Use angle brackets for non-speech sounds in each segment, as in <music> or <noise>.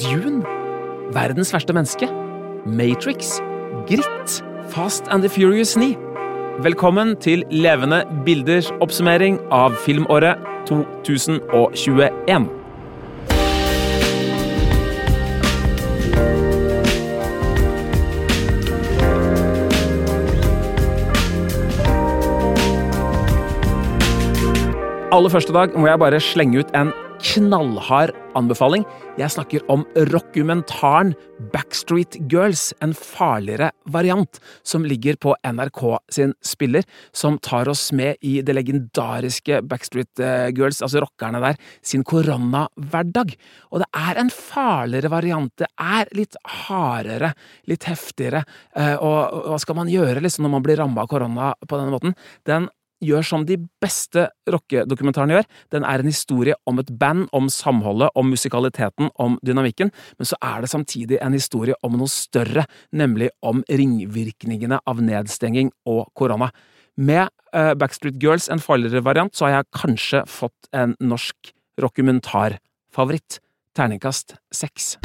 Dune, Verdens verste menneske, Matrix, Gritt, Fast and the Furious 9. Velkommen til Levende bilders oppsummering av filmåret 2021. Aller første dag må jeg bare slenge ut en knallhard anbefaling. Jeg snakker om rockumentaren Backstreet Girls, en farligere variant, som ligger på NRK sin spiller, som tar oss med i det legendariske Backstreet Girls, altså rockerne der, sin koronahverdag. Og det er en farligere variant. Det er litt hardere, litt heftigere. Eh, og hva skal man gjøre liksom når man blir ramma av korona på denne måten? Den gjør som de beste rockedokumentarene gjør. Den er en historie om et band, om samholdet, om musikaliteten, om dynamikken, men så er det samtidig en historie om noe større, nemlig om ringvirkningene av nedstenging og korona. Med uh, Backstreet Girls, en farligere variant, så har jeg kanskje fått en norsk rockumentarfavoritt. Terningkast seks.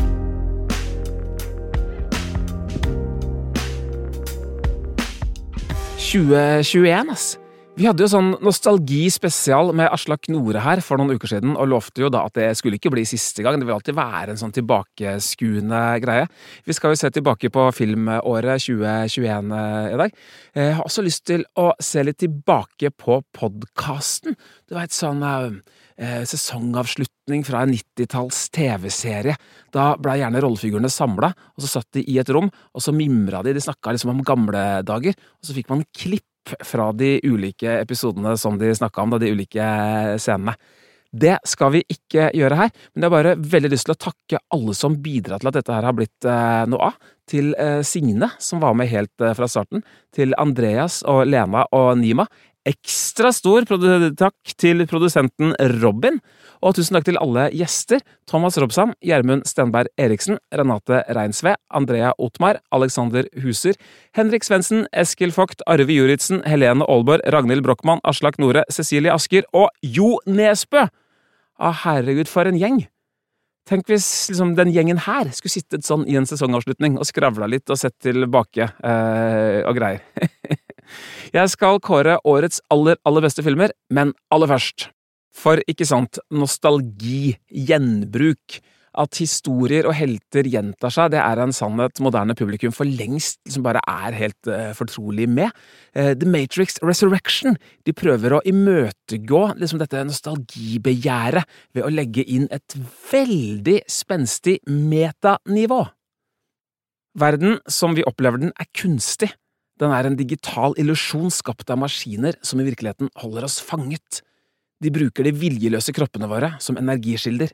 «2021, ass. Vi hadde jo sånn nostalgispesial med Aslak Nore her for noen uker siden, og lovte jo da at det skulle ikke bli siste gang, det vil alltid være en sånn tilbakeskuende greie. Vi skal jo se tilbake på filmåret 2021 eh, i dag. Jeg har også lyst til å se litt tilbake på podkasten. Du veit sånn eh, sesongavslutning fra en 90-talls TV-serie. Da blei gjerne rollefigurene samla, og så satt de i et rom, og så mimra de, de snakka liksom om gamle dager, og så fikk man klipp fra de ulike episodene som de snakka om, da, de ulike scenene. Det skal vi ikke gjøre her, men jeg har bare veldig lyst til å takke alle som bidrar til at dette her har blitt eh, noe av. Til eh, Signe, som var med helt eh, fra starten. Til Andreas og Lena og Nima. Ekstra stor takk til produsenten Robin, og tusen takk til alle gjester. Thomas Robsam, Gjermund Stenberg Eriksen, Renate Reinsve, Andrea Ottmar, Alexander Huser, Henrik Svendsen, Eskil Vogt, Arve Juritzen, Helene Aalborg, Ragnhild Brochmann, Aslak Nore, Cecilie Asker og Jo Nesbø! Å, herregud, for en gjeng! Tenk hvis liksom, den gjengen her skulle sittet sånn i en sesongavslutning og skravla litt og sett tilbake eh, og greier. <laughs> Jeg skal kåre årets aller, aller beste filmer, men aller først. For ikke sant, nostalgi, gjenbruk, at historier og helter gjentar seg, det er en sannhet moderne publikum for lengst liksom bare er helt uh, fortrolig med. Uh, The Matrix Resurrection de prøver å imøtegå liksom dette nostalgibegjæret ved å legge inn et veldig spenstig metanivå. Verden som vi opplever den, er kunstig. Den er en digital illusjon skapt av maskiner som i virkeligheten holder oss fanget. De bruker de viljeløse kroppene våre som energiskilder.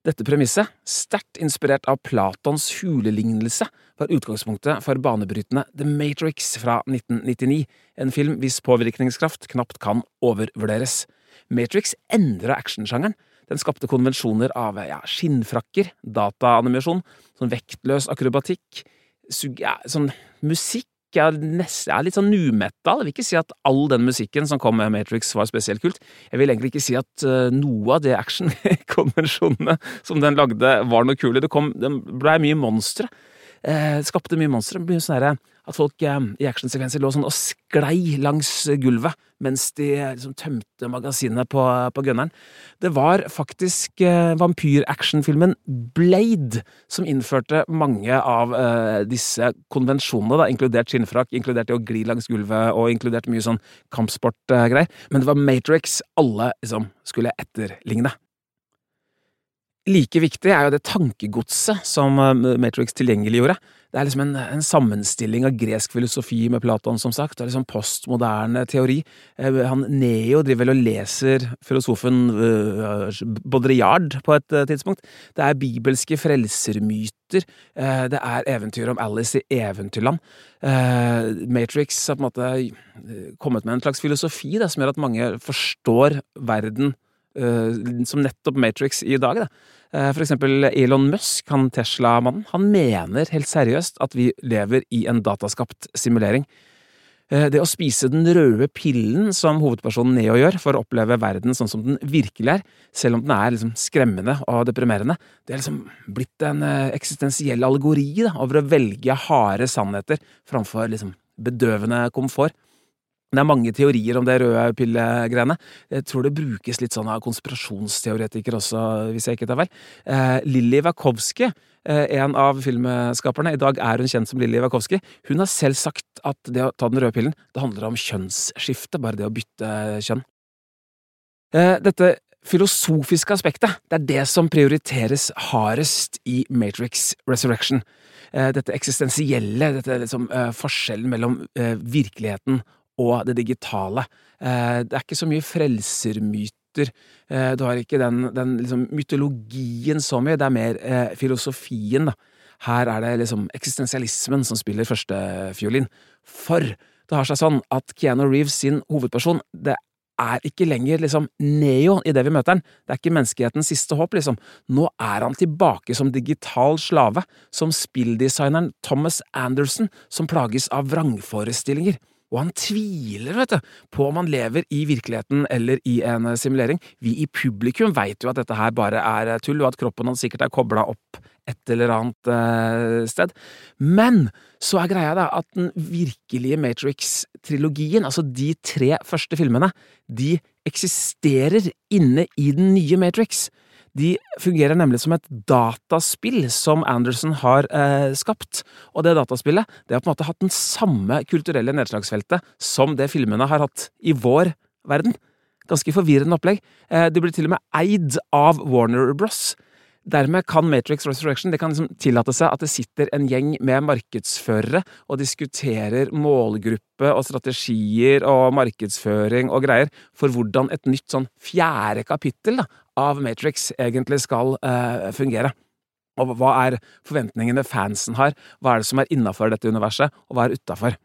Dette premisset, sterkt inspirert av Platons hulelignelse, var utgangspunktet for banebrytende The Matrix fra 1999, en film hvis påvirkningskraft knapt kan overvurderes. Matrix endra actionsjangeren. Den skapte konvensjoner av ja, skinnfrakker, dataanimasjon, sånn vektløs akrobatikk, ja, sånn musikk er, nest, er litt sånn nu-metal. Jeg vil ikke si at all den musikken som kom med Matrix var spesielt kult. Jeg vil egentlig ikke si at uh, noe av de action-konvensjonene <laughs> som den lagde, var noe kule. Det, det blei mye monstre. Eh, skapte mye monstre. Mye sånn herre at folk eh, i actionsekvenser lå sånn og sklei langs gulvet mens de eh, liksom tømte magasinet på, på gunneren. Det var faktisk eh, vampyractionfilmen Blade som innførte mange av eh, disse konvensjonene, da, inkludert skinnfrakk, inkludert det å gli langs gulvet og inkludert mye sånn kampsportgreier. Men det var Matrix alle liksom skulle etterligne. Like viktig er jo det tankegodset som eh, Matrix tilgjengeliggjorde. Det er liksom en, en, sammenstilling av gresk filosofi med Platon, som sagt. Er liksom postmoderne teori. Eh, han Neo driver vel og leser filosofen uh, Baudrillard på et uh, tidspunkt. Det er bibelske frelsermyter. Det er eventyr om Alice i Eventyrland. Matrix har på en måte kommet med en slags filosofi da, som gjør at mange forstår verden som nettopp Matrix i dag. Da. For eksempel Elon Musk, han Tesla-mannen, han mener helt seriøst at vi lever i en dataskapt simulering. Eh, det å spise den røde pillen som hovedpersonen Neo gjør for å oppleve verden sånn som den virkelig er, selv om den er liksom skremmende og deprimerende, det er liksom blitt en eh, eksistensiell allegori da, over å velge harde sannheter framfor liksom bedøvende komfort. Det er mange teorier om det røde pillegreiene. Jeg tror det brukes litt sånn av konspirasjonsteoretikere også, hvis jeg ikke tar feil. Eh, Lilly Wakowski, eh, en av filmskaperne, i dag er hun kjent som Lilly Wakowski, hun har selv sagt at det å ta den røde pillen, det handler om kjønnsskifte, bare det å bytte kjønn. Eh, dette filosofiske aspektet, det er det som prioriteres hardest i Matrix Resurrection. Eh, dette eksistensielle, dette liksom, eh, forskjellen mellom eh, virkeligheten og det digitale. Eh, det er ikke så mye frelsermyter. Eh, du har ikke den, den liksom mytologien så mye, det er mer eh, filosofien, da. Her er det liksom eksistensialismen som spiller førstefiolin. For det har seg sånn at Keanu Reeves sin hovedperson, det er ikke lenger liksom Neo i det vi møter han. Det er ikke menneskehetens siste håp, liksom. Nå er han tilbake som digital slave, som spilldesigneren Thomas Anderson, som plages av vrangforestillinger og han tviler, vet du, på om han lever i virkeligheten eller i en eh, simulering. Vi i publikum veit jo at dette her bare er eh, tull, og at kroppen hans sikkert er kobla opp et eller annet eh, sted. Men så er greia da at den virkelige Matrix-trilogien, altså de tre første filmene, de eksisterer inne i den nye Matrix. De fungerer nemlig som et dataspill som Anderson har eh, skapt. Og det dataspillet det har på en måte hatt den samme kulturelle nedslagsfeltet som det filmene har hatt i vår verden. Ganske forvirrende opplegg. Eh, de blir til og med eid av Warner Bros. Dermed kan Matrix Resurrection det kan liksom tillate seg at det sitter en gjeng med markedsførere og diskuterer målgruppe og strategier og markedsføring og greier for hvordan et nytt sånn fjerde kapittel da, av Matrix egentlig skal uh, fungere. Og hva er forventningene fansen har, hva er det som er innafor dette universet, og hva er utafor?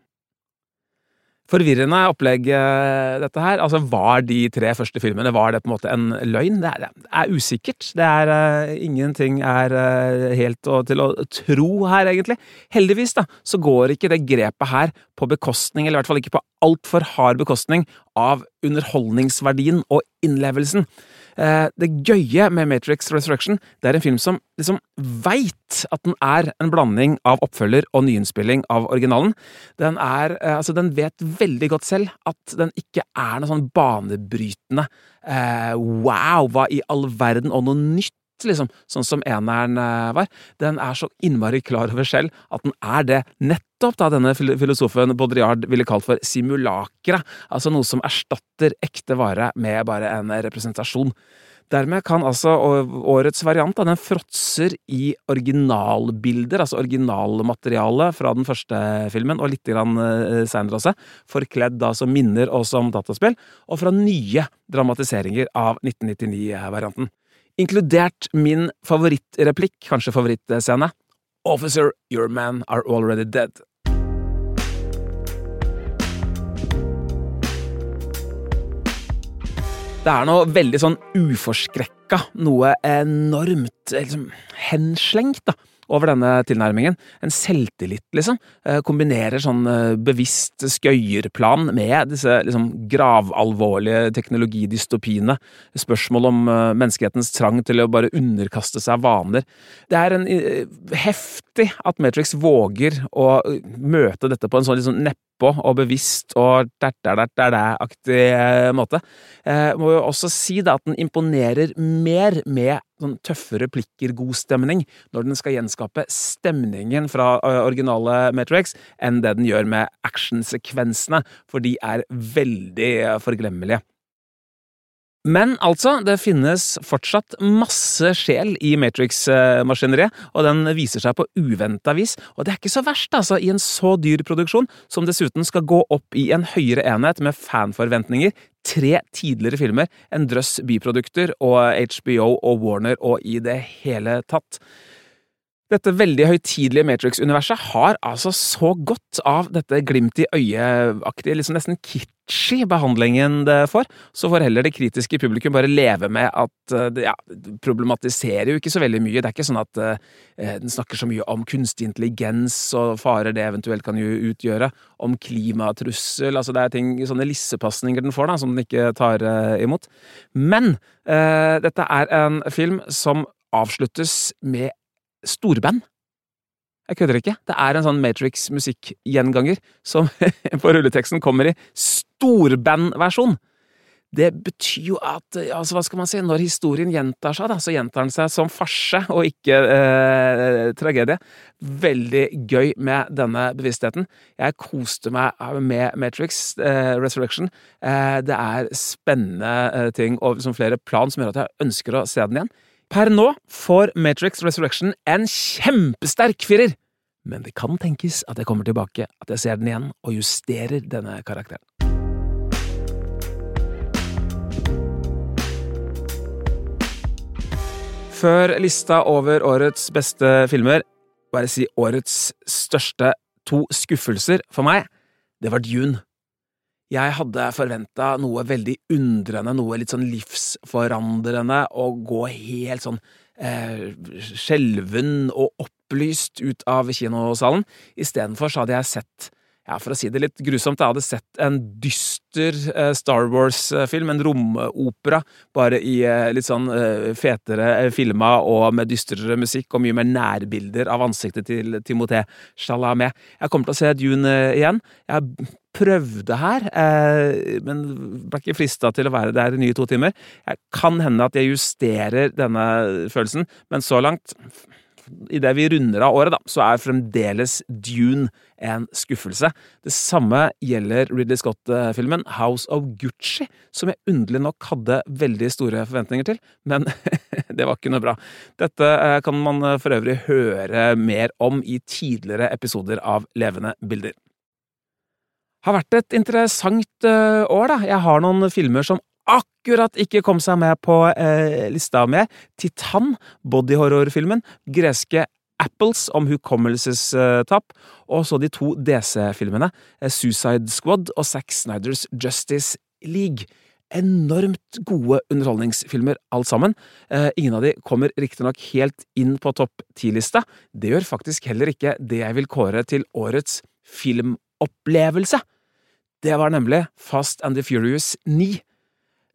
Forvirrende opplegg, eh, dette her. Altså, Var de tre første filmene var det på en måte en løgn? Det er, det er usikkert. Det er uh, Ingenting er uh, helt å, til å tro her, egentlig. Heldigvis da, så går ikke det grepet her på bekostning, eller i hvert fall ikke på altfor hard bekostning, av underholdningsverdien og innlevelsen. Eh, det gøye med Matrix Resurrection, det er en film som liksom veit at den er en blanding av oppfølger og nyinnspilling av originalen. Den er eh, Altså, den vet veldig godt selv at den ikke er noe sånn banebrytende eh, wow, hva i all verden, og noe nytt liksom, sånn som eneren eh, var. Den er så innmari klar over selv at den er det nettopp da denne filosofen Baudrillard ville kalt for simulakra, altså noe som erstatter ekte vare med bare en representasjon. Dermed kan altså årets variant, den fråtser i originalbilder, altså originalmateriale fra den første filmen, og litt uh, seinere også, forkledd da som minner og som dataspill, og fra nye dramatiseringer av 1999-varianten inkludert min favorittreplikk, kanskje favorittscene. Officer, your men are already dead. Det er noe veldig sånn uforskrekka, noe enormt liksom, henslengt, da over denne tilnærmingen. En selvtillit, liksom. Eh, kombinerer sånn eh, bevisst skøyerplan med disse liksom, gravalvorlige teknologidystopiene. Spørsmål om eh, menneskehetens trang til å bare underkaste seg vaner. Det er en heftig at Matrix våger å møte dette på en sånn liksom, neppe og bevisst og eh, måte. Eh, må jo også si da at den imponerer mer med sånn tøffe replikker, god stemning, når den skal gjenskape stemningen fra eh, originale Matrix, enn det den gjør med actionsekvensene, for de er veldig forglemmelige. Men altså, det finnes fortsatt masse sjel i Matrix-maskineriet, og den viser seg på uventa vis. Og det er ikke så verst, altså, i en så dyr produksjon, som dessuten skal gå opp i en høyere enhet med fanforventninger, tre tidligere filmer, en drøss biprodukter og HBO og Warner og i det hele tatt. Dette veldig høytidelige Matrix-universet har altså så godt av dette glimt i øyet-aktige, liksom nesten kitschy behandlingen det får. Så får heller det kritiske publikum bare leve med at eh, det ja, problematiserer jo ikke så veldig mye. Det er ikke sånn at eh, den snakker så mye om kunstig intelligens og farer det eventuelt kan utgjøre, om klimatrussel Altså det er ting, sånne lissepasninger den får, da, som den ikke tar eh, imot. Men eh, dette er en film som avsluttes med storband. Jeg kødder ikke. Det er en sånn Matrix musikkgjenganger som <laughs> på rulleteksten kommer i storbandversjon. Det betyr jo at altså hva skal man si, når historien gjentar seg, da, så gjentar den seg som farse og ikke eh, tragedie. Veldig gøy med denne bevisstheten. Jeg koste meg med Matrix eh, Resurrection. Eh, det er spennende eh, ting og liksom flere plan som gjør at jeg ønsker å se den igjen. Per nå får Matrix Resurrection en kjempesterk firer, men det kan tenkes at jeg kommer tilbake, at jeg ser den igjen og justerer denne karakteren. Før lista over årets beste filmer, bare si årets største to skuffelser for meg, det var Dune. Jeg hadde forventa noe veldig undrende, noe litt sånn livsforandrende, å gå helt sånn eh, skjelven og opplyst ut av kinosalen. Istedenfor så hadde jeg sett ja, for å si det litt grusomt, jeg hadde sett en dyster eh, Star Wars-film, en romopera, bare i eh, litt sånn eh, fetere filma og med dystrere musikk og mye mer nærbilder av ansiktet til Timothée Chalamet. Jeg kommer til å se Dune igjen. Jeg prøvde her, men ble ikke frista til å være der i nye to timer. Jeg kan hende at jeg justerer denne følelsen, men så langt idet vi runder av året, da, så er fremdeles Dune en skuffelse. Det samme gjelder Ridley Scott-filmen House of Gucci, som jeg underlig nok hadde veldig store forventninger til, men <laughs> det var ikke noe bra. Dette eh, kan man for øvrig høre mer om i tidligere episoder av Levende bilder. Har vært et interessant eh, år, da. Jeg har noen filmer som akkurat ikke kom seg med på eh, lista med. Titan, bodyhorror-filmen, greske Apples om hukommelsestap, og så de to DC-filmene, eh, Suicide Squad og Zack Snyders Justice League. Enormt gode underholdningsfilmer, alt sammen. Eh, ingen av de kommer riktignok helt inn på topp ti-lista. Det gjør faktisk heller ikke det jeg vil kåre til årets filmopplevelse. Det var nemlig Fast and the Furious 9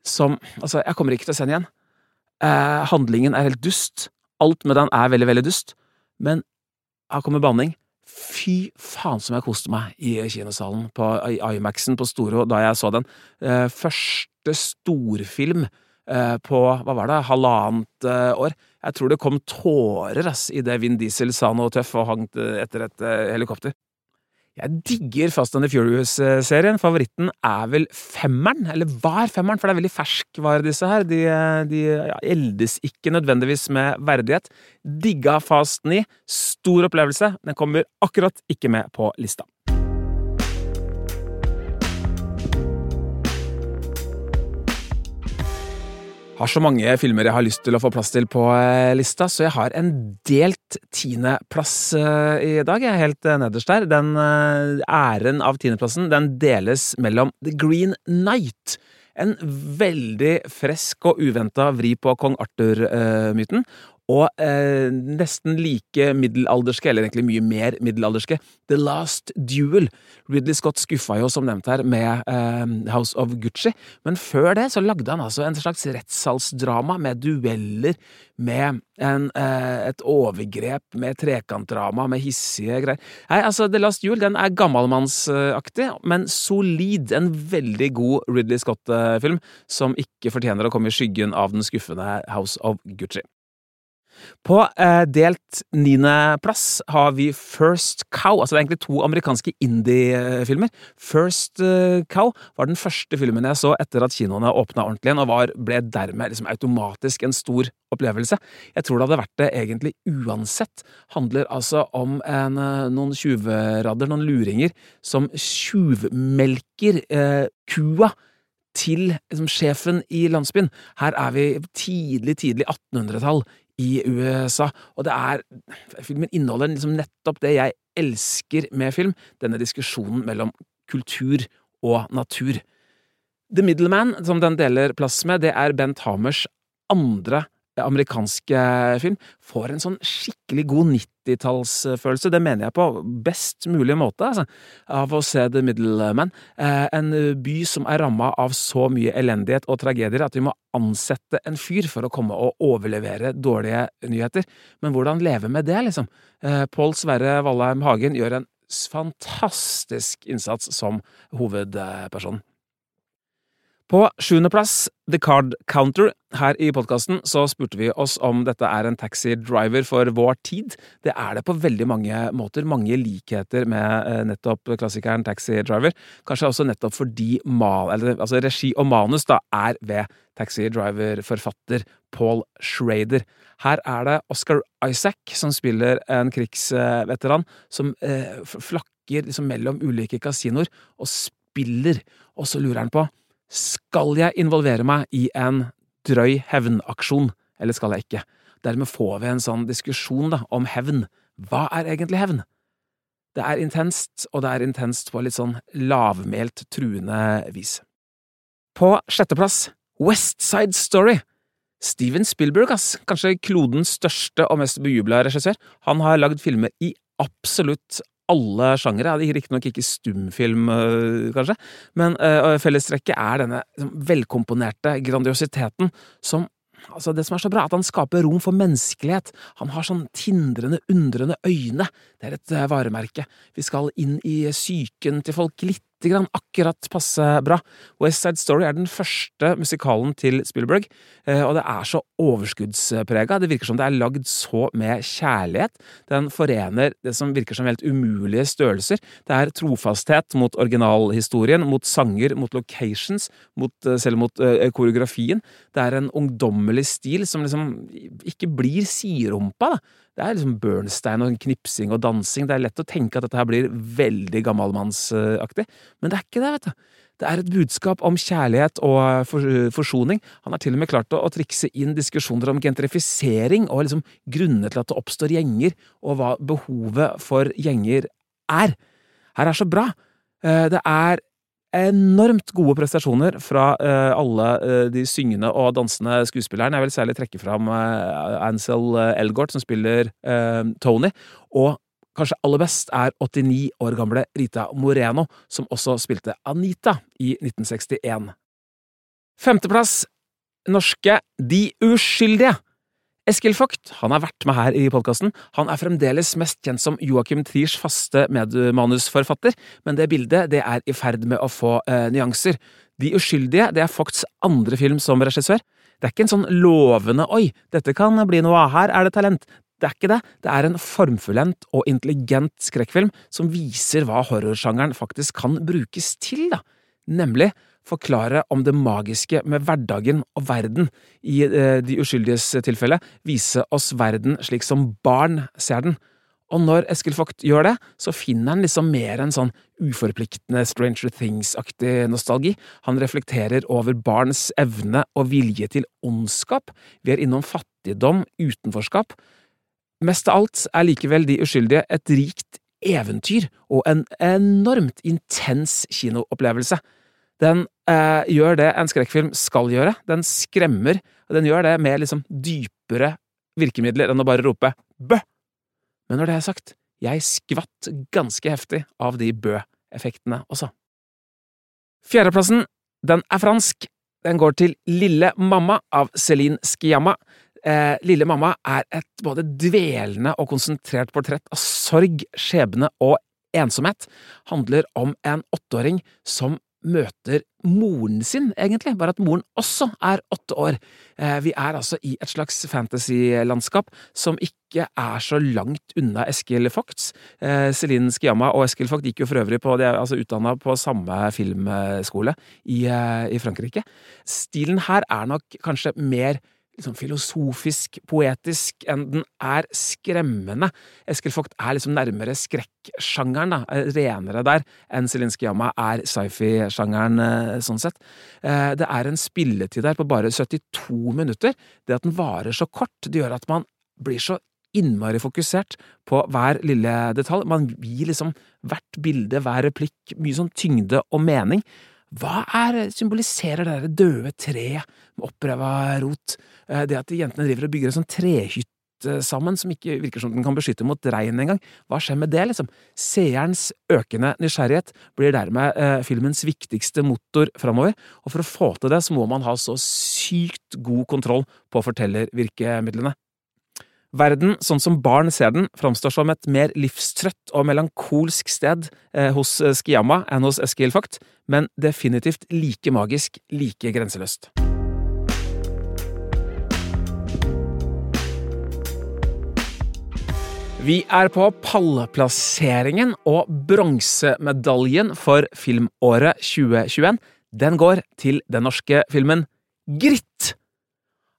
som Altså, jeg kommer ikke til å se den igjen. Eh, handlingen er helt dust. Alt med den er veldig, veldig dust. Men her kommer banning. Fy faen som jeg koste meg i kinosalen, på Imax-en på Storo, da jeg så den. Eh, første storfilm eh, på, hva var det, halvannet eh, år. Jeg tror det kom tårer ass, idet Vin Diesel sa noe tøff og hang etter et eh, helikopter. Jeg digger Fast and the Furious-serien. Favoritten er vel femmeren, eller var femmeren, for det er veldig ferskvare, disse her. De, de ja, eldes ikke nødvendigvis med verdighet. Digga Fast 9. Stor opplevelse. Den kommer akkurat ikke med på lista. Har så mange filmer jeg har lyst til å få plass til på eh, lista, så jeg har en delt tiendeplass eh, i dag. Jeg er helt eh, nederst der. Den æren av tiendeplassen den deles mellom The Green Knight. En veldig fresk og uventa vri på kong Arthur-myten, og eh, nesten like middelalderske, eller egentlig mye mer middelalderske, The Last Duel. Ridley Scott skuffa jo, som nevnt her, med eh, House of Gucci, men før det så lagde han altså en slags rettssalsdrama med dueller, med en, eh, et overgrep, med trekantdrama, med hissige greier. Nei, altså, The Last Duel den er gammalmannsaktig, men solid. En veldig god Ridley Scott-film, som ikke fortjener å komme i skyggen av den skuffende House of Gucci. På eh, delt niendeplass har vi First Cow. Altså det er egentlig to amerikanske indie-filmer. First eh, Cow var den første filmen jeg så etter at kinoene åpna ordentlig igjen, og var, ble dermed liksom automatisk en stor opplevelse. Jeg tror det hadde vært det egentlig uansett. Handler altså om en, eh, noen tjuvradder, noen luringer, som tjuvmelker eh, kua til liksom, sjefen i landsbyen. Her er vi tidlig, tidlig 1800-tall i USA. Og det er Filmen inneholder liksom nettopp det jeg elsker med film, denne diskusjonen mellom kultur og natur. The Middleman, som den deler plass med, det er Bent Hamers andre amerikanske film, får en sånn skikkelig god 90-tallsfølelse. Det mener jeg på best mulig måte, altså, av å se The Middleman. Eh, en by som er ramma av så mye elendighet og tragedier at vi må ansette en fyr for å komme og overlevere dårlige nyheter. Men hvordan leve med det, liksom? Eh, Pål Sverre Valheim Hagen gjør en fantastisk innsats som hovedperson. På sjuendeplass The Card Counter. Her i podkasten så spurte vi oss om dette er en taxidriver for vår tid. Det er det på veldig mange måter. Mange likheter med eh, nettopp klassikeren Taxi Driver. Kanskje også nettopp fordi mal, eller, altså regi og manus da er ved Taxi Driver-forfatter Paul Schrader. Her er det Oscar Isaac som spiller en krigsveteran som eh, flakker liksom mellom ulike kasinoer og spiller, og så lurer han på skal jeg involvere meg i en drøy hevnaksjon, eller skal jeg ikke? Dermed får vi en sånn diskusjon da, om hevn. Hva er egentlig hevn? Det er intenst, og det er intenst på litt sånn lavmælt, truende vis. På sjetteplass West Side Story. Steven Spielberg, ass, kanskje klodens største og mest bejubla regissør. Han har lagd filmer i absolutt alle sjangere. Riktignok ikke stumfilm, øh, kanskje, men uh, fellestrekket er denne liksom, velkomponerte grandiositeten som Altså, det som er så bra, er at han skaper rom for menneskelighet. Han har sånn tindrende, undrende øyne. Det er et uh, varemerke. Vi skal inn i psyken til folk litt grann akkurat passe bra. West Side Story er den første musikalen til Spielberg, eh, og det er så overskuddsprega. Det virker som det er lagd så med kjærlighet. Den forener det som virker som helt umulige størrelser. Det er trofasthet mot originalhistorien, mot sanger, mot locations, mot, eh, selv mot uh, koreografien. Det er en ungdommelig stil som liksom ikke blir siderumpa, da. Det er liksom Bernstein og knipsing og dansing. Det er lett å tenke at dette her blir veldig gammalmannsaktig, men det er ikke det, vet du. Det er et budskap om kjærlighet og forsoning. Han har til og med klart å trikse inn diskusjoner om gentrifisering og liksom grunnene til at det oppstår gjenger, og hva behovet for gjenger er. Her er så bra. Eh, det er enormt gode prestasjoner fra uh, alle uh, de syngende og dansende skuespillerne. Jeg vil særlig trekke fram uh, Ansel Elgort, som spiller Tony, og kanskje aller best er 89 år gamle Rita Moreno, som også spilte Anita i 1961. Femteplass norske De uskyldige. Eskil Vogt han har vært med her i podkasten. Han er fremdeles mest kjent som Joakim Triers faste medmanusforfatter, men det bildet det er i ferd med å få eh, nyanser. De uskyldige det er Vogts andre film som regissør. Det er ikke en sånn lovende 'oi, dette kan bli noe av, her er det talent'. Det er ikke det. Det er en formfullendt og intelligent skrekkfilm som viser hva horrorsjangeren faktisk kan brukes til, da. Nemlig forklare om det magiske med hverdagen og verden. I eh, De uskyldiges tilfelle vise oss verden slik som barn ser den. Og når Eskil Vogt gjør det, så finner han liksom mer en sånn uforpliktende Stranger Things-aktig nostalgi. Han reflekterer over barns evne og vilje til ondskap. Vi er innom fattigdom, utenforskap. Mest av alt er likevel De uskyldige et rikt eventyr og en enormt intens kinoopplevelse. Den eh, gjør det en skrekkfilm skal gjøre. Den skremmer, og den gjør det med liksom dypere virkemidler enn å bare rope bø! Men når det er sagt, jeg skvatt ganske heftig av de bø-effektene også. Fjerdeplassen, den er fransk. Den går til Lille mamma av Céline Sciamma. Eh, Lille mamma er et både dvelende og konsentrert portrett av sorg, skjebne og ensomhet. Handler om en åtteåring som møter moren sin, egentlig, bare at moren også er åtte år. Eh, vi er altså i et slags fantasylandskap som ikke er så langt unna Eskil Vogts. Eh, Celine Skiamma og Eskil Vogt gikk jo for øvrig på, de er altså utdanna på samme filmskole i, eh, i Frankrike. Stilen her er nok kanskje mer liksom filosofisk, poetisk, enn den er skremmende. Eskil Vogt er liksom nærmere skrekksjangeren, da, eh, renere der, enn Zelinskyj Yama er sci-fi-sjangeren, eh, sånn sett. Eh, det er en spilletid der på bare 72 minutter. Det at den varer så kort, det gjør at man blir så innmari fokusert på hver lille detalj. Man gir liksom hvert bilde, hver replikk, mye sånn tyngde og mening. Hva er, symboliserer det døde treet med oppreva rot? Eh, det at jentene driver og bygger en sånn trehytte sammen som ikke virker som den kan beskytte mot regn engang. Hva skjer med det, liksom? Seerens økende nysgjerrighet blir dermed eh, filmens viktigste motor framover, og for å få til det så må man ha så sykt god kontroll på fortellervirkemidlene. Verden, sånn som barn ser den, framstår som et mer livstrøtt og melankolsk sted eh, hos eh, Skiyama enn hos Eskil Vogt, men definitivt like magisk, like grenseløst. Vi er på pallplasseringen, og bronsemedaljen for filmåret 2021 den går til den norske filmen Gritt!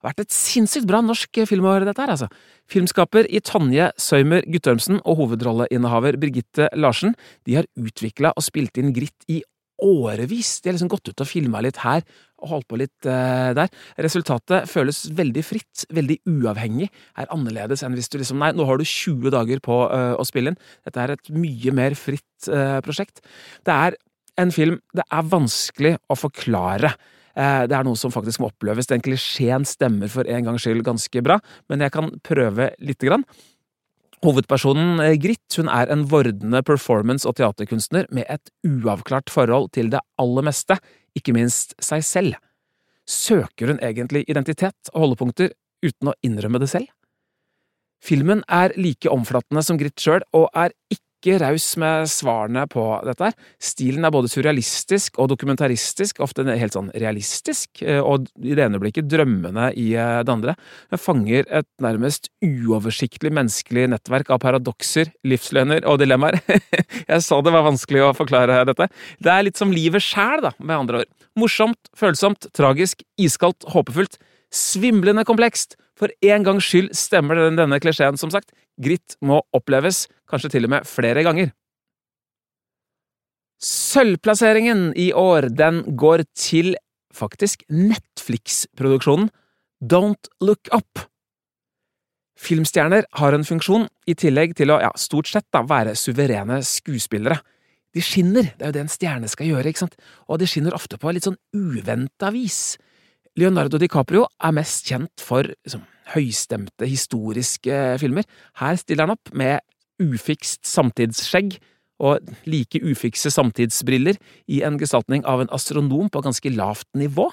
Vært et sinnssykt bra norsk filmår, dette her, altså. Filmskaper i Tonje Søymer Guttormsen og hovedrolleinnehaver Birgitte Larsen de har utvikla og spilt inn Gritt i årevis. De har liksom gått ut og filma litt her og holdt på litt uh, der. Resultatet føles veldig fritt, veldig uavhengig, er annerledes enn hvis du liksom Nei, nå har du 20 dager på uh, å spille inn. Dette er et mye mer fritt uh, prosjekt. Det er en film det er vanskelig å forklare. Eh, det er noe som faktisk må oppleves. Den klisjeen stemmer for en gangs skyld ganske bra, men jeg kan prøve lite grann. Hovedpersonen Grit Gritt hun er en vordende performance- og teaterkunstner med et uavklart forhold til det aller meste, ikke minst seg selv. Søker hun egentlig identitet og holdepunkter uten å innrømme det selv? Filmen er like omfattende som Gritt sjøl, og er ikke ikke raus med svarene på dette. her. Stilen er både surrealistisk og dokumentaristisk, ofte helt sånn realistisk, eh, og i det ene blikket drømmende i eh, det andre. Den fanger et nærmest uoversiktlig menneskelig nettverk av paradokser, livsløgner og dilemmaer. <laughs> Jeg sa det var vanskelig å forklare dette. Det er litt som livet sjæl, da, med andre ord. Morsomt, følsomt, tragisk, iskaldt, håpefullt. Svimlende komplekst, for en gangs skyld stemmer denne klisjeen, som sagt. Gritt må oppleves, kanskje til og med flere ganger. Sølvplasseringen i år, den går til faktisk Netflix-produksjonen Don't Look Up. Filmstjerner har en funksjon, i tillegg til å ja, stort sett da, være suverene skuespillere. De skinner, det er jo det en stjerne skal gjøre, ikke sant, og de skinner ofte på litt sånn uventa vis. Leonardo DiCaprio er mest kjent for liksom, høystemte, historiske filmer. Her stiller han opp med ufikst samtidsskjegg og like ufikse samtidsbriller i en gestaltning av en astronom på ganske lavt nivå.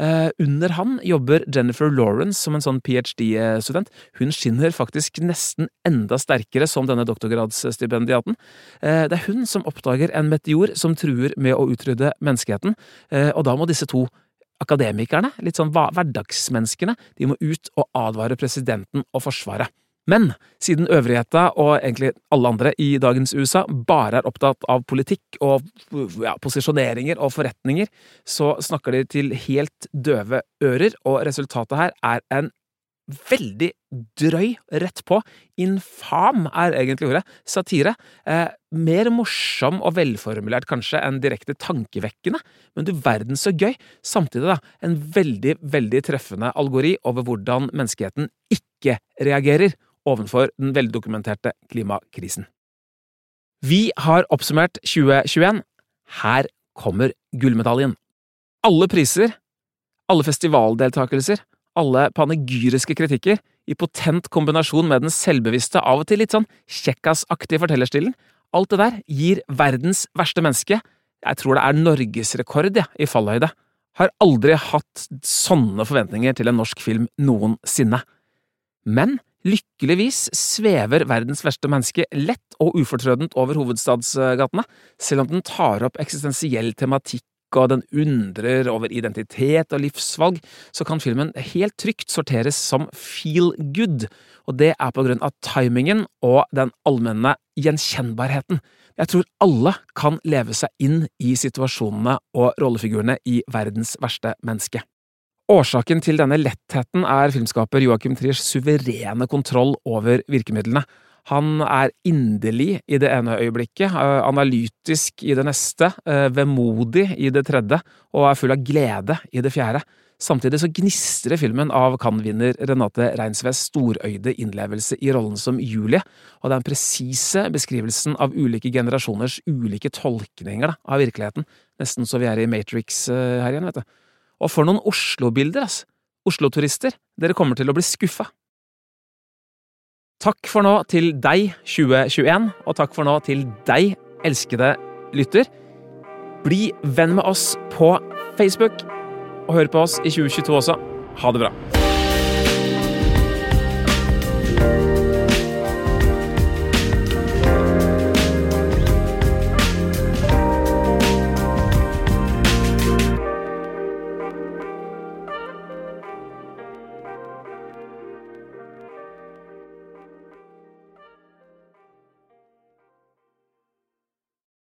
Uh, under han jobber Jennifer Lawrence som en sånn ph.d.-student. Hun skinner faktisk nesten enda sterkere som denne doktorgradsstipendiaten. Uh, det er hun som oppdager en meteor som truer med å utrydde menneskeheten, uh, og da må disse to akademikerne, litt sånn hverdagsmenneskene, de må ut og advare presidenten og Forsvaret. Men siden øvrigheta og egentlig alle andre i dagens USA bare er opptatt av politikk og ja, posisjoneringer og forretninger, så snakker de til helt døve ører, og resultatet her er en veldig drøy, rett på, infam er egentlig ordet, satire. Eh, mer morsom og velformulert kanskje enn direkte tankevekkende, men du verden så gøy. Samtidig da, en veldig, veldig treffende algori over hvordan menneskeheten ikke reagerer overfor den veldokumenterte klimakrisen. Vi har oppsummert 2021. Her kommer gullmedaljen. Alle priser, alle festivaldeltakelser, alle panegyriske kritikker, i potent kombinasjon med den selvbevisste, av og til litt sånn kjekkasaktige fortellerstilen. Alt det der gir verdens verste menneske, jeg tror det er norgesrekord ja, i fallhøyde. Har aldri hatt sånne forventninger til en norsk film noensinne. Men lykkeligvis svever verdens verste menneske lett og ufortrødent over hovedstadsgatene, selv om den tar opp eksistensiell tematikk og den undrer over identitet og livsvalg, så kan filmen helt trygt sorteres som feel good, og det er på grunn av timingen og den allmenne gjenkjennbarheten. Jeg tror alle kan leve seg inn i situasjonene og rollefigurene i verdens verste menneske. Årsaken til denne lettheten er filmskaper Joachim Triers suverene kontroll over virkemidlene. Han er inderlig i det ene øyeblikket, eh, analytisk i det neste, eh, vemodig i det tredje, og er full av glede i det fjerde. Samtidig så gnistrer filmen av Cannes-vinner Renate Reinsves storøyde innlevelse i rollen som Julie, og den presise beskrivelsen av ulike generasjoners ulike tolkninger da, av virkeligheten, nesten så vi er i Matrix uh, her igjen, vet du. Og for noen Oslo-bilder, ass! Oslo-turister, dere kommer til å bli skuffa. Takk for nå til deg, 2021, og takk for nå til deg, elskede lytter. Bli venn med oss på Facebook, og hør på oss i 2022 også. Ha det bra.